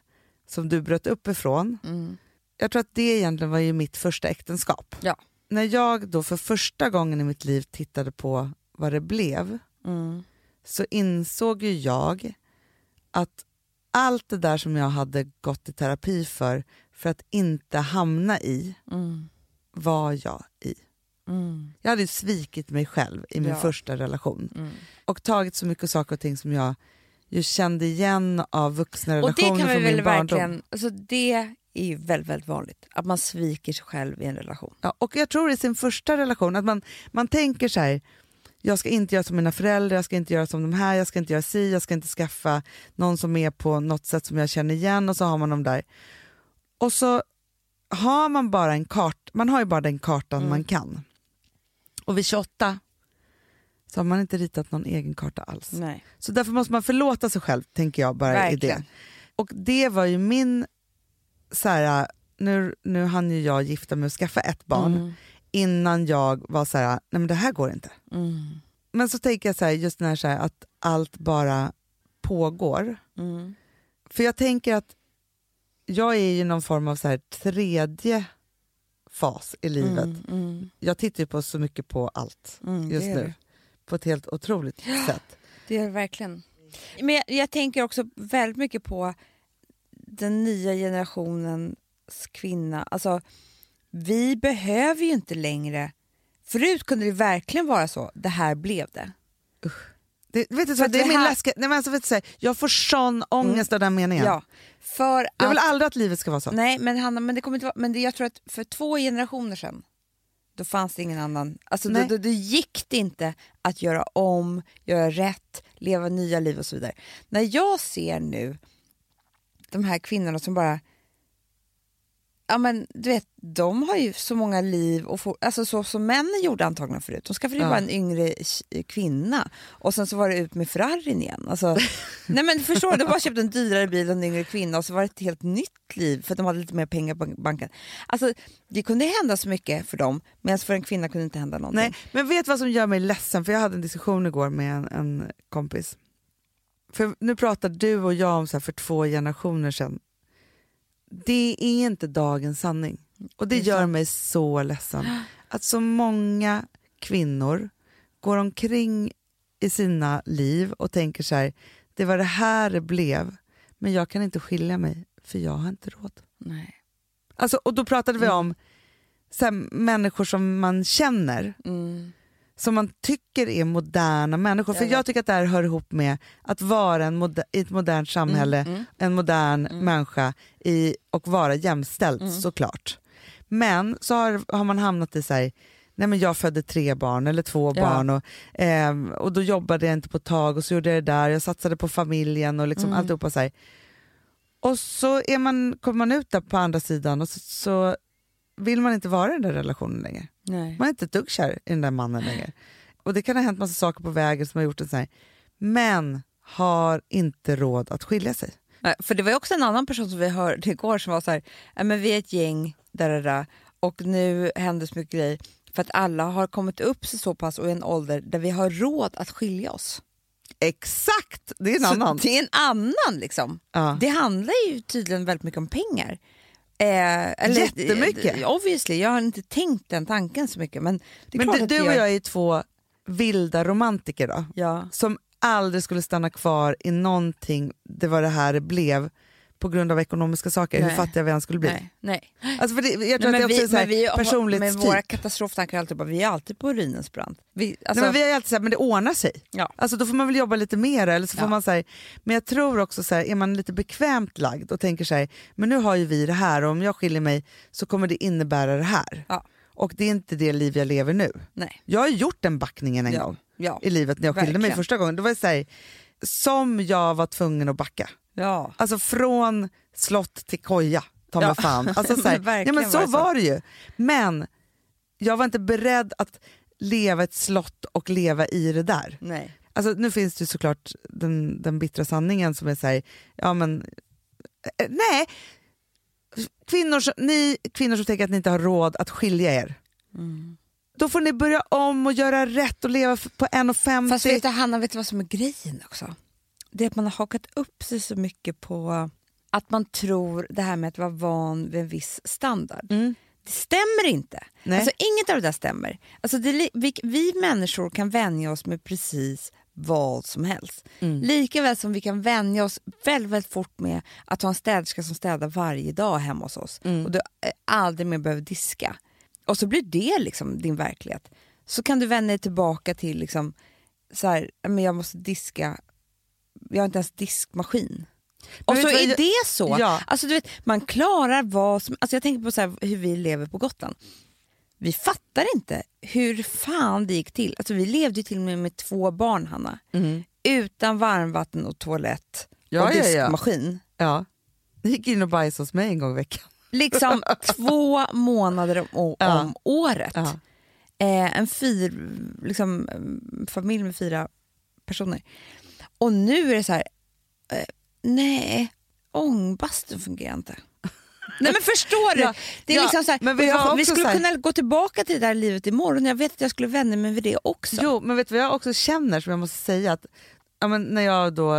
som du bröt upp ifrån, Mm. jag tror att det egentligen var ju mitt första äktenskap. Ja. När jag då för första gången i mitt liv tittade på vad det blev Mm. så insåg ju jag att allt det där som jag hade gått i terapi för, för att inte hamna i, Mm. var jag i. Mm. Jag hade svikit mig själv i min Ja. första relation Mm. och tagit så mycket saker och ting som jag ju kände igen av vuxna Och det relationer kan vi från väl min barndom. alltså det är ju väldigt, väldigt vanligt, att man sviker sig själv i en relation. Ja, och jag tror i sin första relation att man, man tänker så här, jag ska inte göra som mina föräldrar, jag ska inte göra som de här, jag ska inte göra si, jag ska inte skaffa någon som är på något sätt som jag känner igen och så har man dem där. Och så har man bara en kart, man har ju bara den kartan Mm. man kan. Och vid 28 så har man inte ritat någon egen karta alls. Nej. Så därför måste man förlåta sig själv, tänker jag bara i det. Och det var ju min, så här, nu, nu hann ju jag gifta mig och skaffa ett barn Mm. innan jag var så här, nej men det här går inte. Mm. Men så tänker jag så här, just när så här, att allt bara pågår. Mm. För jag tänker att jag är ju någon form av så här, tredje fas i livet. Mm. Mm. Jag tittar på så mycket på allt Mm. just nu. På ett helt otroligt sätt. Det är det verkligen. Men jag, jag tänker också väldigt mycket på den nya generationens kvinna. Alltså, vi behöver ju inte längre... Förut kunde det verkligen vara så, det här blev det. Det, vet du, så, att det är min här- läskiga, nej, men alltså, vet du, så här, jag får sån ångest av den meningen. Ja, för Jag vill att, aldrig att livet ska vara så. nej, men, Hanna, men, det kommer inte vara, men det, jag tror att för två generationer sedan då fanns det ingen annan. Alltså, då, då, då gick det inte att göra om, göra rätt, leva nya liv och så vidare. När jag ser nu de här kvinnorna som bara... Ja, men, du vet, de har ju så många liv, och får, alltså så som männen gjorde antagligen förut. De skaffade ju Ja. bara en yngre kvinna och sen så var det ut med Ferrarin igen. Alltså, nej men förstår du, de bara köpte en dyrare bil och en yngre kvinna och så var det ett helt nytt liv för att de hade lite mer pengar på banken. Alltså, det kunde hända så mycket för dem medan för en kvinna kunde inte hända någonting. Nej, men vet vad som gör mig ledsen? För jag hade en diskussion igår med en, en kompis. För nu pratar du och jag om så för två generationer sedan. Det är inte dagens sanning. Och det, gör mig så ledsen. Att så många kvinnor går omkring i sina liv och tänker så här, det var det här det blev, men jag kan inte skilja mig för jag har inte råd. Nej. Alltså, och då pratade vi Mm. om så här, människor som man känner Mm. Som man tycker är moderna människor. För jag tycker att det här hör ihop med att vara en moder- i ett modernt samhälle, Mm, mm. en modern Mm. människa i, och vara jämställd Mm. såklart. Men så har, har man hamnat i så här, nej men jag födde tre barn eller två Ja. barn och, ehm, och då jobbade jag inte på ett tag och så gjorde jag det där, jag satsade på familjen och liksom Mm. alltihopa så här. Och så är man, kommer man ut där på andra sidan och så, så vill man inte vara i den där relationen längre. Nej. Man är inte ett dugg kär i den där mannen längre. Och det kan ha hänt massa saker på vägen som har gjort det så här. Men har inte råd att skilja sig. Nej, För det var också en annan person som vi hörde igår som var så här, "Ja, men vi är ett gäng där, där, där, och nu händer så mycket grejer för att alla har kommit upp sig så pass och i en ålder där vi har råd att skilja oss. Exakt! Det är en Så annan. Det är en annan liksom. Ja. Det handlar ju tydligen väldigt mycket om pengar. Eh, eller, Jättemycket. eh, Obviously, jag har inte tänkt den tanken så mycket men Men du, du och jag är två vilda romantiker då. Ja. Som aldrig skulle stanna kvar i någonting, det var det här det blev på grund av ekonomiska saker, hur Nej. fattiga vi än skulle bli. Nej, nej. Alltså för det, jag tror Nej, att det också är så här men vi, personlighetstyp. våra katastroftankar alltid bara, vi är alltid på ruinens brant. Vi, alltså, Nej, men vi har ju alltid sagt men det ordnar sig. Ja. Alltså, då får man väl jobba lite mer. Eller så får Ja. man, så här, men jag tror också så här, är man lite bekvämt lagd och tänker så här, men nu har ju vi det här och om jag skiljer mig så kommer det innebära det här. Ja. Och det är inte det liv jag lever nu. nej. Jag har gjort den backningen en Ja. gång Ja. i livet när jag skilde mig första gången. Då var det så som jag var tvungen att backa. Ja. Alltså från slott till koja, ta mig Ja. fan. Alltså, så, här, ja, men så var så. var det ju. Men jag var inte beredd att leva ett slott och leva i det där. Nej. Alltså, nu finns det såklart den, den bittra sanningen som är så här, ja men eh, nej, kvinnor, som- ni kvinnor som tänker att ni inte har råd att skilja er. Då får ni börja om och göra rätt och leva på 1,50. Fast vet du, Hanna, vet du vad som är grejen också? Det är att man har hakat upp sig så mycket på att man tror det här med att vara van vid en viss standard. Mm. Det stämmer inte. Nej. Alltså, inget av det där stämmer. Alltså, det, vi, vi människor kan vänja oss med precis vad som helst. Mm. Lika väl som vi kan vänja oss väldigt, väldigt fort med att ha en städerska som städar varje dag hemma hos oss Mm. och du eh, aldrig mer behöver diska. Och så blir det liksom din verklighet. Så kan du vända dig tillbaka till liksom, så här, men jag måste diska, jag har inte ens diskmaskin. Och vet så är jag- det så. Ja. Alltså, du vet, man klarar vad som... Alltså, jag tänker på så här, hur vi lever på Gotland. Vi fattar inte hur fan det gick till. Alltså, vi levde ju till och med med två barn, Hanna. Utan varmvatten och toalett Ja, och ja, ja. diskmaskin. Ja. Ni gick in och bajsade hos mig en gång i veckan. Liksom två månader om, om Ja. året. Ja. Eh, en fyr, liksom, en familj med fyra personer. Och nu är det så här, eh, nej, ångbastun fungerar inte. Nej men förstår du? Ja, det är ja, liksom så här, vi jag, vi skulle kunna gå tillbaka till det där livet imorgon. Jag vet att jag skulle vänja mig vid det också. Jo, men vet du vad jag också känner som jag måste säga? att ja, men När jag då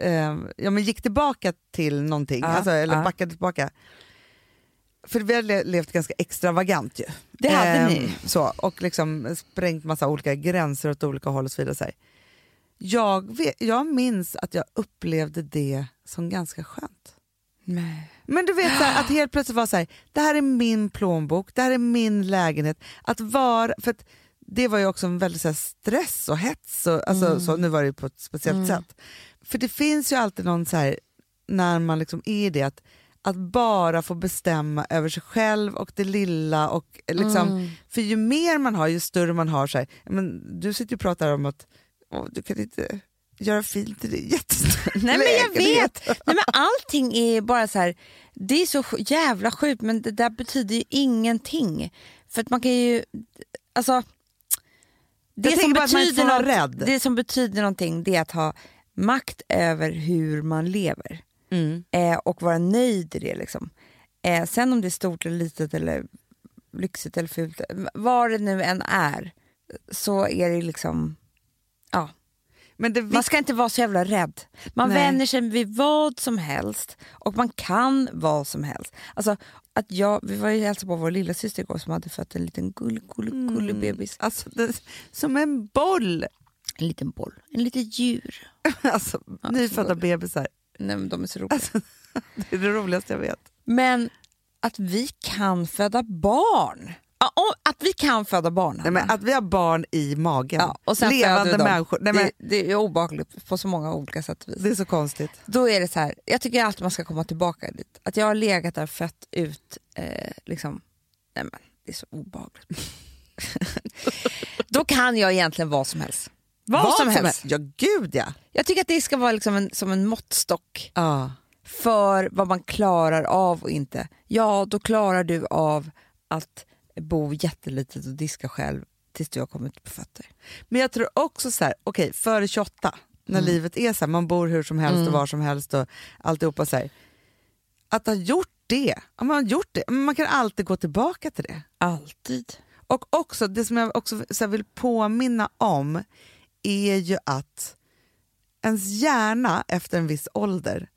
eh, ja, men gick tillbaka till någonting, Ja, alltså, eller ja. backade tillbaka. För vi har le- levt ganska extravagant ju. Det hade Ehm, ni. Så, och liksom sprängt massa olika gränser åt olika håll och så vidare. Så här. Jag, vet, jag minns att jag upplevde det som ganska skönt. Nej. Men du vet så här, att helt plötsligt vara så här, det här är min plånbok, det här är min lägenhet. Att vara, för att det var ju också en väldig så här, stress och hets, och, alltså, så, nu var det ju på ett speciellt sätt. För det finns ju alltid någon så här, när man liksom är i det, att, att bara få bestämma över sig själv och det lilla. Och liksom, För ju mer man har, ju större man har. Så här, men, du sitter ju och pratar om att åh, du kan inte göra fint i det jättestora Nej men jag vet. Nej, men allting är bara så här, det är så jävla sjukt men det där betyder ju ingenting. För att man kan ju, alltså. Det som, betyder något, det som betyder någonting det är att ha makt över hur man lever. Mm. Eh, och vara nöjd i det. Liksom. Eh, sen om det är stort eller litet eller lyxigt eller fult, vad det nu än är, så är det liksom, det Man ska inte vara så jävla rädd. Man Nej. vänjer sig vid vad som helst och man kan vad som helst. Alltså, att jag, vi var ju hälsade på vår lilla syster igår som hade fött en liten gull, gull, gullig bebis. Alltså, det, som en boll. En liten boll, en liten djur. Alltså, nyfödda så- bebisar. Nej, men de är så roliga. Alltså, det är det roligaste jag vet. Men att vi kan föda barn. Ja, att vi kan föda barn. Nej, men att vi har barn i magen. ja, och sen Levande människor. Nej, men, det, det är obehagligt på så många olika sätt och vis. det är så konstigt. Då är det så här, jag tycker alltid man ska komma tillbaka dit. Att jag har legat där fött ut, eh, liksom, nej men det är så obehagligt. Då kan jag egentligen vad som helst. Vad, som, helst. Ja, gud ja. Jag tycker att det ska vara liksom en, som en måttstock ja. för vad man klarar av och inte. Ja, då klarar du av att bo jättelitet och diska själv tills du har kommit på fötter. Men jag tror också så här, okej, före 28, när Mm. livet är så här, man bor hur som helst och var som helst och alltihopa så här. Att ha gjort det, man har gjort det, man kan alltid gå tillbaka till det. Alltid. Och också, det som jag också så här, vill påminna om är ju att ens hjärna efter en viss ålder,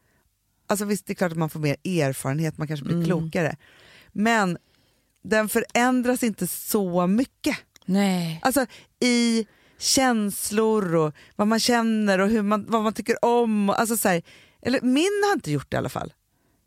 alltså visst det är klart att man får mer erfarenhet, man kanske blir klokare, men den förändras inte så mycket. Nej. Alltså i känslor och vad man känner och hur man, vad man tycker om. och- Alltså så här, eller min har inte gjort det i alla fall.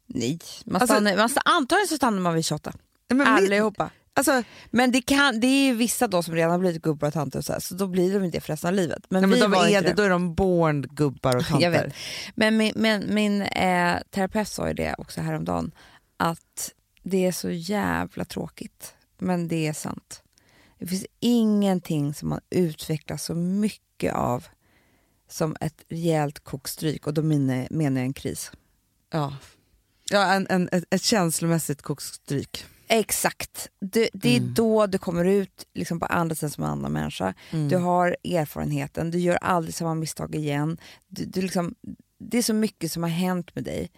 Nej. Man Alltså- stannar, man stannar, antagligen så stannar man vid 28. Nej, men min- Allihopa. Alltså, Men det, kan, det är ju vissa då som redan har blivit gubbar och tanter och så, här, så då blir de inte det för resten av livet. Men, nej, men de är det, då är de born gubbar och tanter. Jag vet. Men min, min, min eh, terapeut sa ju det också häromdagen, att det är så jävla tråkigt, men det är sant. Det finns ingenting som man utvecklas så mycket av som ett rejält kokstryk, och då menar jag en kris. Ja. Ja, en, en, ett, ett känslomässigt kokstryk. Exakt. Det, det är då du kommer ut liksom på andra sidan som en annan människa. Du har erfarenheten, du gör aldrig samma misstag igen. Du, du liksom, det är så mycket som har hänt med dig.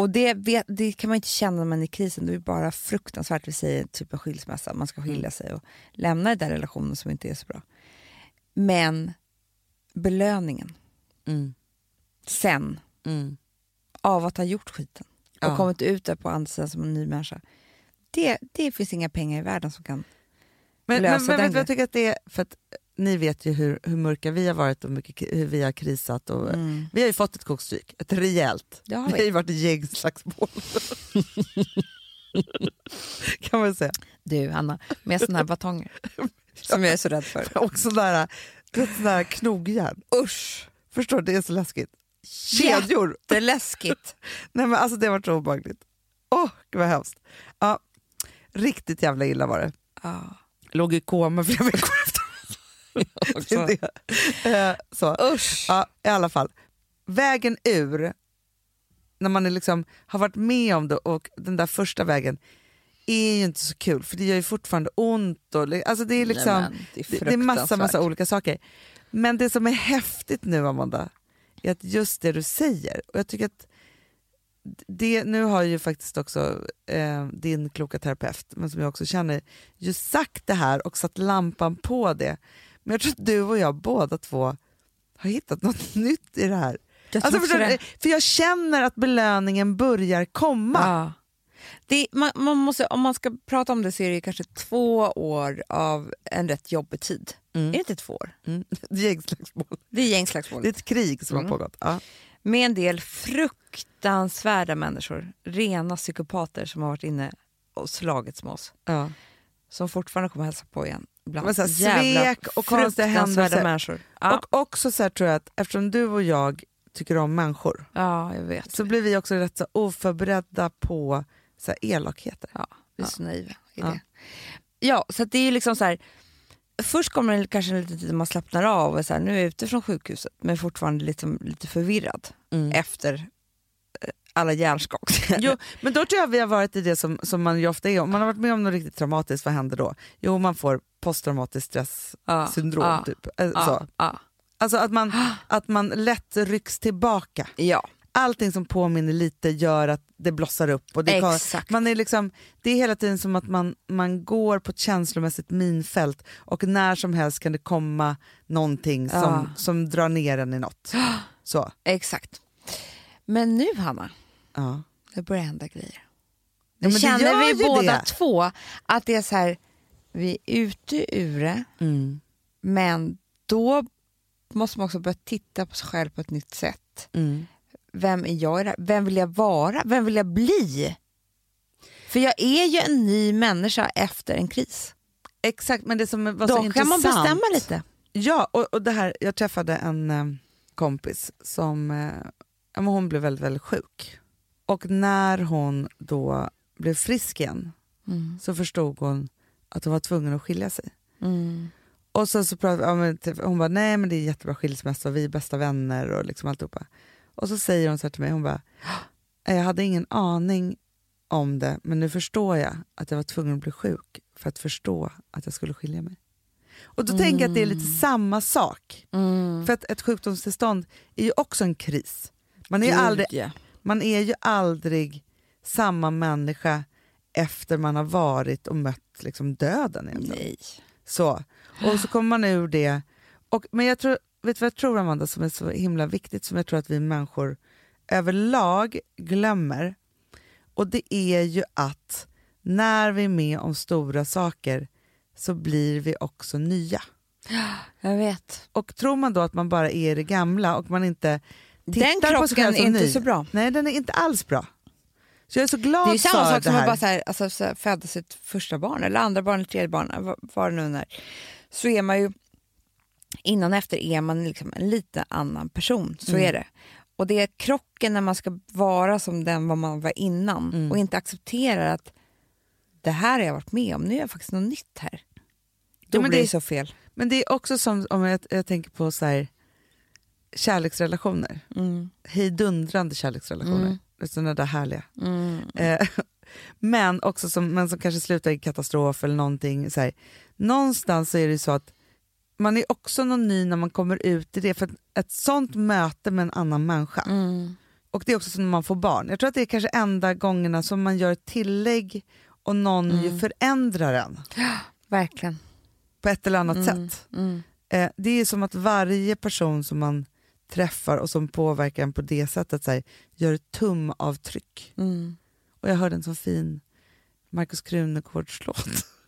Och det, vet, det kan man inte känna när man är i krisen. Det är bara fruktansvärt. Vi säger typ en skilsmässa, man ska skilja Mm. sig och lämna den där relationen som inte är så bra. Men belöningen Mm. sen Mm. av att ha gjort skiten och Ja. kommit ut där på andra sidan som en ny människa. Det, det finns inga pengar i världen som kan... Men, lösa men, men den vad jag tycker att det är? För att ni vet ju hur, hur mörka vi har varit och mycket, hur vi har krisat. Och, Vi har ju fått ett kokstryk, ett rejält. Det har Vi vi. har ju varit i gängslagsmål. kan man säga. Du, Anna, med såna här batonger som jag är så rädd för. Och sådana där knogjärn. Usch! Förstår du, det är så läskigt. Kedjor. Det är läskigt. Nej, men alltså, det har varit så obehagligt. Åh, gud vad hemskt. Ja, riktigt jävla illa var det. Ja. Låg i koma flera veckor också. det. Eh, så. Usch! Ja, i alla fall. Vägen ur, när man är liksom, har varit med om det och den där första vägen är ju inte så kul för det gör ju fortfarande ont. Och, alltså det är liksom, Nej, men det är det, det är massa, massa olika saker. Men det som är häftigt nu Amanda, är att just det du säger, och jag tycker att det, nu har ju faktiskt också eh, din kloka terapeut, men som jag också känner, ju sagt det här och satt lampan på det. Men jag tror att du och jag båda två har hittat något nytt i det här. Jag Alltså, förstår du? För jag känner att belöningen börjar komma. Ja. Det, man, man måste, om man ska prata om det så är det kanske två år av en rätt jobbig tid. Mm. Är det inte två år? Mm. Det är gängslagsmål. Det är gängslagsmål. Det är ett krig som Mm. har pågått. Ja. Med en del fruktansvärda människor, rena psykopater som har varit inne och slagits med oss. Ja. Som fortfarande kommer hälsa på igen. Ibland. Men så här, svek och konstiga händelser. människor. Ja, Och också så här tror jag att eftersom du och jag tycker om människor ja, jag vet. så blir vi också rätt så oförberedda på så här elakheter. Ja, vi är Ja. så naiva i det. Ja, så det är liksom så här. Först kommer det kanske en liten tid när man slappnar av och så här, nu är jag ute från sjukhuset men fortfarande liksom lite förvirrad efter eh, alla hjärnskakningar. Jo, men då tror jag vi har varit i det som, som man ju ofta är. Om man har varit med om något riktigt traumatiskt, vad händer då? Jo, man får posttraumatiskt stresssyndrom. Ja, Typ. Ja, Så. ja, Alltså att man, att man lätt rycks tillbaka. ja, Allting som påminner lite gör att det blossar upp. Och det, exakt. man är liksom, det är hela tiden som att man, man går på ett känslomässigt minfält och när som helst kan det komma någonting som, Ja. som drar ner en i något. Så, Exakt. Men nu Hanna, ja. det börjar hända grejer. Ja, Nu det känner vi båda det. två att det är så här, vi är ute ur det Mm. men då måste man också börja titta på sig själv på ett nytt sätt. Mm. vem är jag? Vem vill jag vara? Vem vill jag bli? För jag är ju en ny människa efter en kris. Exakt, men det som var så Då kan intressant. man bestämma lite. Ja, och, och det här, jag träffade en eh, kompis som eh, hon blev väldigt, väldigt sjuk. Och när hon då blev frisk igen så förstod hon att hon var tvungen att skilja sig. Och så, så pratade, ja, typ, hon bara, nej men det är jättebra skilsmässa och vi är bästa vänner och liksom alltihopa. Och så säger hon så här till mig, hon bara, jag hade ingen aning om det men nu förstår jag att jag var tvungen att bli sjuk för att förstå att jag skulle skilja mig. Och då tänker jag att det är lite samma sak. För att ett sjukdomstillstånd är ju också en kris. Man är, ju aldrig, man är ju aldrig samma människa efter man har varit och mött liksom döden. Egentligen. Nej. Så. Och så kommer man ur det. Och, men jag tror, vet du vad jag tror Amanda som är så himla viktigt som jag tror att vi människor överlag glömmer? Och det är ju att när vi är med om stora saker så blir vi också nya. Jag vet. Och tror man då att man bara är det gamla och man inte tittar Den på sig själv krocken är inte ny. så bra. Nej, den är inte alls bra. Så jag är så glad Det är samma sak som att bara så här, alltså, så här, föda sitt första barn eller andra barn eller tredje barn, vad- vad det nu är. Så är man ju, innan och efter är man liksom en lite annan person, så Mm. är det. Och det är krocken när man ska vara som den vad man var innan Mm. och inte accepterar att det här har jag varit med om, nu är jag faktiskt något nytt här. Då Ja, men blir det det- så fel. Men det är också som om jag, jag tänker på så här, kärleksrelationer. Mm. Hejdundrande kärleksrelationer. Mm. Sådana där härliga. Mm. Eh, men också som, men som kanske slutar i katastrof eller någonting. Så här. Någonstans så är det så att man är också någon ny när man kommer ut i det. För ett sånt möte med en annan människa Mm. Och det är också som när man får barn. Jag tror att det är kanske enda gångerna som man gör ett tillägg och någon Mm. ju förändrar en Verkligen. på ett eller annat Mm, sätt. mm. Eh, det är som att varje person som man träffar och som påverkar en på det sättet så här, gör ett tumavtryck. Mm. Och jag hörde en så fin Markus Krunegårds-låt.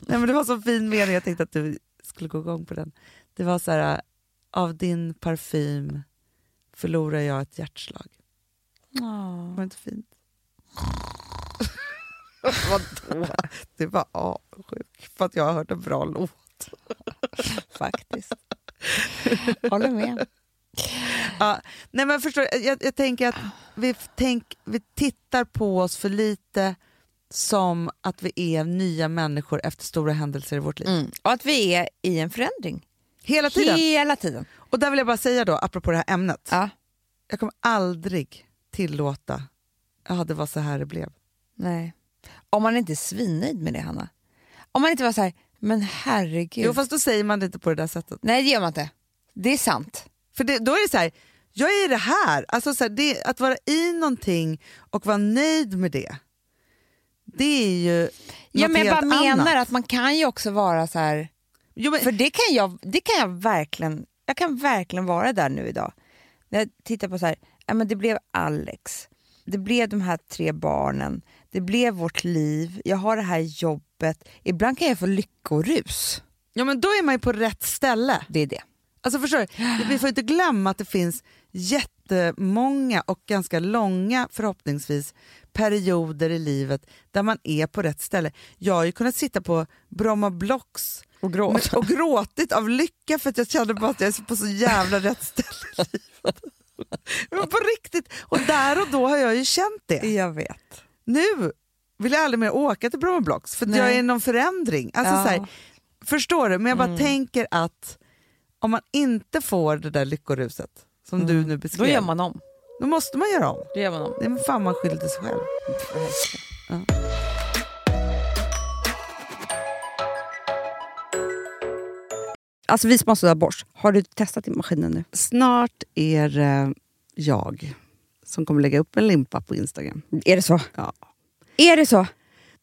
Nej men det var så fin mening, jag tänkte att du skulle gå igång på den. Det var så här, av din parfym förlorar jag ett hjärtslag. Var det inte fint? Vadå? Det var avundsjuk för att jag har hört en bra låt. Faktiskt. Håller med. Ja, nej men förstår, jag, jag tänker att vi, tänk, vi tittar på oss för lite som att vi är nya människor efter stora händelser i vårt liv. Mm. Och att vi är i en förändring. Hela tiden. Hela tiden. Och där vill jag bara säga då, apropå det här ämnet. Ja. Jag kommer aldrig tillåta, ja det var så här det blev. Nej. Om man inte är svinnöjd med det, Hanna. Om man inte var så här, men herregud. Jo fast då säger man det inte på det där sättet. Nej, det gör man inte. Det är sant. För det, då är det så här, jag är det här. Alltså så här, det, att vara i någonting och vara nöjd med det. Det är ju Ja, något men jag bara helt menar annat. att man kan ju också vara så här... Jo, men, För det kan jag, det kan jag verkligen, jag kan verkligen vara där nu idag. När jag tittar på så här, ja, men det blev Alex, det blev de här tre barnen, det blev vårt liv, jag har det här jobbet. Ibland kan jag få lyckorus. ja, men då är man ju på rätt ställe. Det är det. Alltså förstår du? Vi får inte glömma att det finns jättemånga och ganska långa förhoppningsvis perioder i livet där man är på rätt ställe. Jag har ju kunnat sitta på Bromma Blocks Och men- och gråtit av lycka för att jag kände bara att jag är på så jävla rätt ställe i livet. Men på riktigt, och där och då har jag ju känt det. Jag vet. Nu vill jag aldrig mer åka till Bromma Blocks för att jag är i någon förändring. Alltså, Ja. så här, förstår du? Men jag bara Mm. tänker att om man inte får det där lyckoruset som du nu Då beskrev, gör man om. då måste man göra om. Då gör man om. Det är fan man skyldig sig själv. Ja. Alltså vi sponsrar av Bosch. Har du testat i maskinen nu? Snart är det jag som kommer lägga upp en limpa på Instagram. Är det så? Ja. Är det så?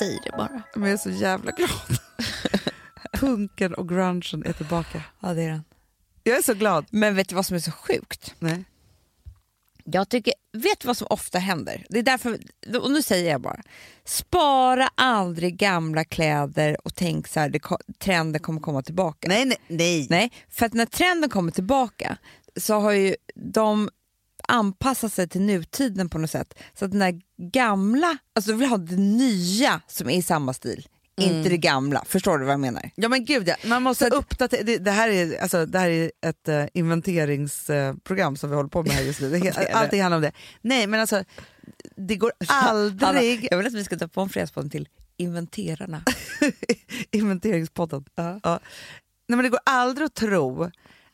Säg det bara. Men jag är så jävla glad. Punken och grungen är tillbaka. Ja, det är den. Jag är så glad. Men vet du vad som är så sjukt? Nej. Jag tycker, vet du vad som ofta händer? Det är därför, och nu säger jag bara, spara aldrig gamla kläder och tänk så här, det, trenden kommer komma tillbaka. Nej, nej, nej. Nej, för att när trenden kommer tillbaka så har ju de anpassat sig till nutiden på något sätt. Så att den där gamla, alltså du vill ha det nya som är i samma stil, inte det gamla. Förstår du vad jag menar? Ja men gud ja, man måste uppdatera. Det, det, här är, alltså, det här är ett uh, inventeringsprogram som vi håller på med här just nu. Det, Det allting handlar om det. Nej men alltså, det går aldrig... Hanna, jag vill att vi ska ta på en fredagspodden till Inventerarna. Inventeringspodden. Ja. Nej, men det går aldrig att tro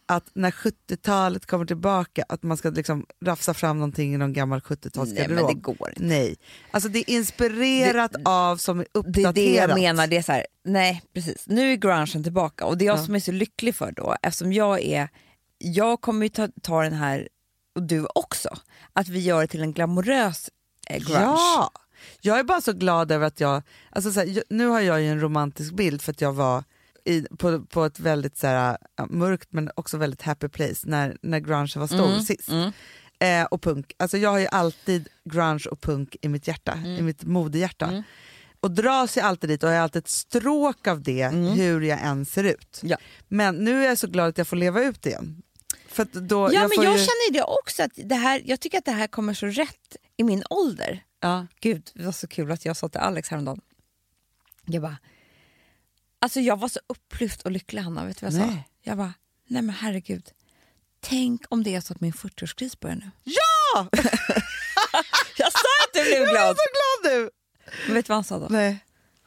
att när 70-talet kommer tillbaka att man ska liksom rafsa fram någonting i någon gammal 70-talsgarderob. Nej men det går inte. Nej, alltså det är inspirerat Det- av som är Det uppdaterat. är det jag menar. Det är så här, nej, precis. Nu är grungen tillbaka och det är jag Ja. som är så lycklig för då eftersom jag är, jag kommer ju ta, ta den här, och du också, att vi gör det till en glamorös eh, grunge. Ja! Jag är bara så glad över att jag, alltså så här, nu har jag ju en romantisk bild för att jag var i, på, på ett väldigt så här, mörkt men också väldigt happy place när, när grunge var stor Mm, sist. mm. Eh, och punk, alltså jag har ju alltid grunge och punk i mitt hjärta, i mitt modehjärta. Mm. Och dras jag alltid dit och jag har alltid ett stråk av det hur jag än ser ut. Ja. Men nu är jag så glad att jag får leva ut det igen. För då, Ja, jag men jag ju, känner det också, att det här, jag tycker att det här kommer så rätt i min ålder. ja. Gud, det var så kul att jag sa till Alex häromdagen. Jag bara, alltså jag var så upplyft och lycklig Hanna, vet du vad jag sa? Nej. Jag bara, nej men herregud. tänk om det är så att min 40-årskris börjar nu. Ja! Jag sa att du blev Jag är glad! så glad nu! Men vet du vad han sa då? Nej.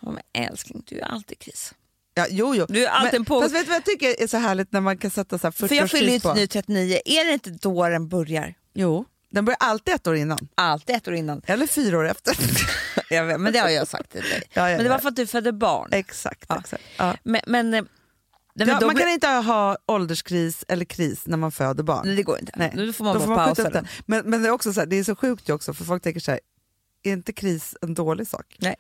Ja, men älskling, du är alltid i kris. Ja, jo, jo. Du är alltid men, på- Fast vet du vad jag tycker är så härligt när man kan sätta så här 40 För jag fyller ju årskris på? nu 39, är det inte då den börjar? Jo, den börjar alltid ett år innan. Alltid ett år innan. Eller fyra år efter. Jag vet, men det har jag sagt till dig. Ja, men det var för att du födde barn. exakt. Ja. exakt. Ja. Men, men, eh, nej, men Ja, man blir- kan inte ha ålderskris eller kris när man föder barn. Nej, det går inte. Nej. Nu får man Då bara pausa den. den. Men, men det, är också så här, det är så sjukt ju också för folk tänker så här, är inte kris en dålig sak? Nej.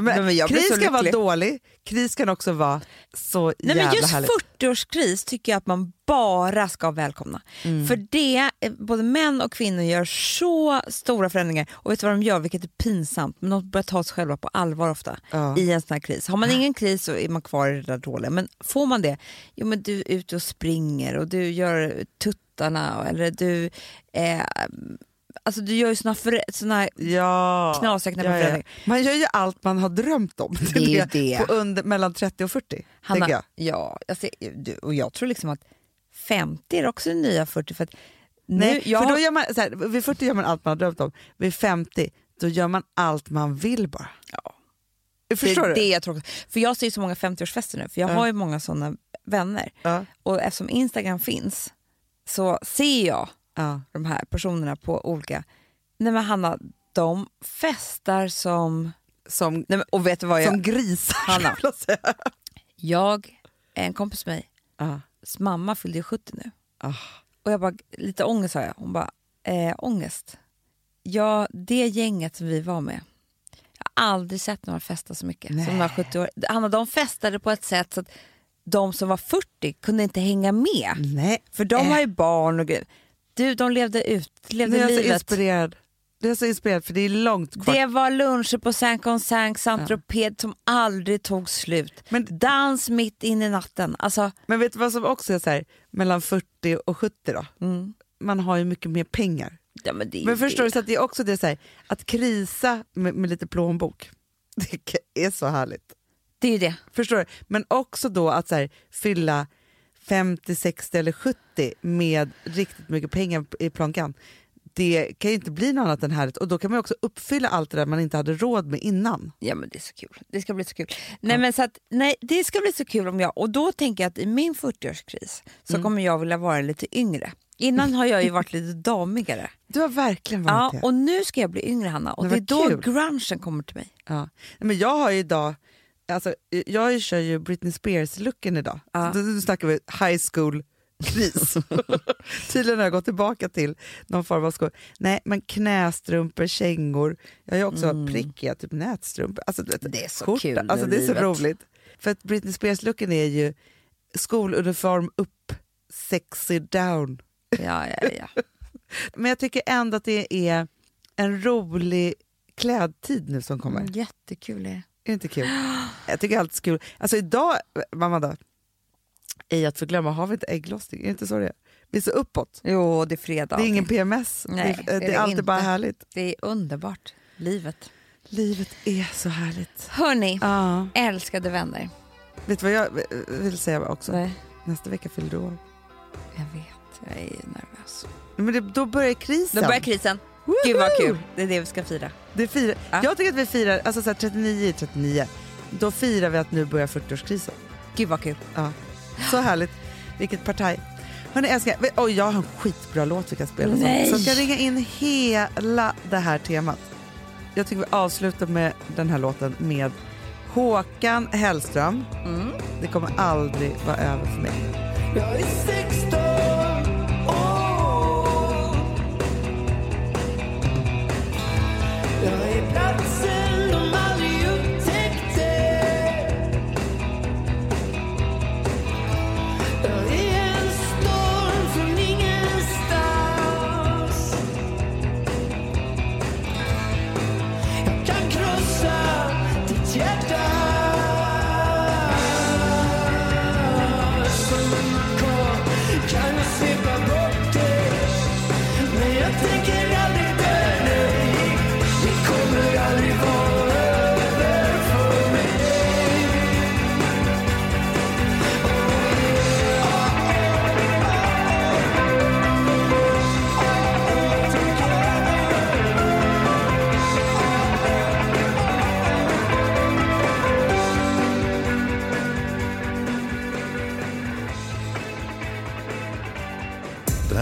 Men, men jag kris kan vara dålig, kris kan också vara så Nej, jävla men just härligt. 40-årskris tycker jag att man bara ska välkomna. Mm. För det, eh, både män och kvinnor gör så stora förändringar och vet du vad de gör, vilket är pinsamt, men de börjar ta sig själva på allvar ofta Ja. i en sån här kris. Har man ingen kris så är man kvar i det där dåliga, men får man det, jo men du är ute och springer och du gör tuttarna eller du, eh, alltså du gör ju såna, för, såna Ja. knasiga knäppa ja, ja. Man gör ju allt man har drömt om. Det är ju det. På under, mellan 30 och 40. Hanna, jag. ja, du, och jag tror liksom att 50 är också det nya 40. För att nu, Nej, jag, för då gör man, så här, vid 40 gör man allt man har drömt om, vid 50 då gör man allt man vill bara. Ja. Förstår det, du? det är jag tror. För jag ser så många 50-årsfester nu, för jag Ja. har ju många sådana vänner. Ja. Och eftersom Instagram finns så ser jag Ja. de här personerna på olika... Nej men Hanna, de festar som... Som, Nej, men, och vet du vad jag... som grisar Hanna. jag säga. Jag, en kompis med mig, Ja. mamma fyllde ju 70 nu. Ah. Och jag bara, lite ångest sa jag. Hon bara, eh, ångest? Ja, det gänget som vi var med. Jag har aldrig sett några festa så mycket Nej. som de här 70 år. Hanna, de festade på ett sätt så att de som var 40 kunde inte hänga med. Nej, För de Äh. har ju barn och grejer. Du, de levde ut, nu levde är jag så livet. inspirerad. Det är så inspirerad för det är långt kvar. Det var luncher på Saint Saint Saint-Tropez som aldrig tog slut. Men- Dans mitt in i natten. Alltså, Men vet du vad som också är så här, mellan 40 och 70 då? mm. Man har ju mycket mer pengar. ja, men Men förstår det. du, så att det är också det så här, att krisa med, med lite plånbok, det är så härligt. Det är ju det. Förstår du? Men också då att så här, fylla 50, 60 eller 70 med riktigt mycket pengar i plånkan. Det kan ju inte bli något annat än härligt och då kan man också uppfylla allt det där man inte hade råd med innan. Ja men det är så kul. Det ska bli så kul. Nej, men så att, nej, det ska bli så kul om jag, och då tänker jag att i min 40-årskris så Mm. kommer jag vilja vara lite yngre. Innan har jag ju varit lite damigare. Du har verkligen Ja, varit det. och nu ska jag bli yngre Hanna och Men det är då grungen kommer till mig. Ja. Men jag har ju idag, alltså, jag kör ju Britney Spears-looken idag. Så Nu snackar vi high school-kris. Tydligen har jag gått tillbaka till någon form av skor. Nej, men knästrumpor, kängor. Jag har ju också prickiga typ nätstrumpor. Alltså, Mm. Det är så skjorta. kul Alltså, det är så livet. roligt. För att Britney Spears-looken är ju skoluniform upp, sexy down. Ja, ja, ja. Men jag tycker ändå att det är en rolig klädtid nu som kommer. Mm, jättekul det. Är det inte kul? Jag tycker det är kul. Alltså idag, mamma då, ej att förglömma, har vi inte ägglossning? Är det inte så det är? Vi är så uppåt. Jo, det är fredag. Det är ingen PMS. Nej, det, är, det det är är alltid inte. bara härligt. Det är underbart. Livet. Livet är så härligt. Hörni, Ja. älskade vänner. Vet du vad jag vill säga också? Nej, Nästa vecka fyller du år. jag vet. Jag är nervös. Men det, då börjar krisen. Då börjar krisen. Gud vad kul. Det är det vi ska fira. Det firar. Ja. Jag tycker att vi firar, alltså så här 39 är 39, då firar vi att nu börjar 40-årskrisen. Gud vad kul. Ja. Så härligt. Vilket partaj. Hörni älskar, oj jag har en skitbra låt vi kan spela Nej. som ska ringa in hela det här temat. Jag tycker vi avslutar med den här låten med Håkan Hellström. Mm. Det kommer aldrig vara över för mig. Jag är 16 Jag är